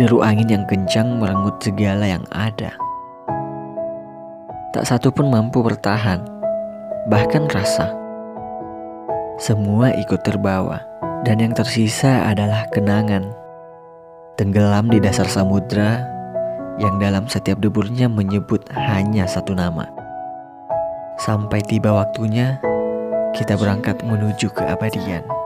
Deru angin yang kencang merenggut segala yang ada. Tak satu pun mampu bertahan, bahkan rasa. Semua ikut terbawa, dan yang tersisa adalah kenangan. Tenggelam di dasar samudra yang dalam setiap deburnya menyebut hanya satu nama. Sampai tiba waktunya, kita berangkat menuju keabadian.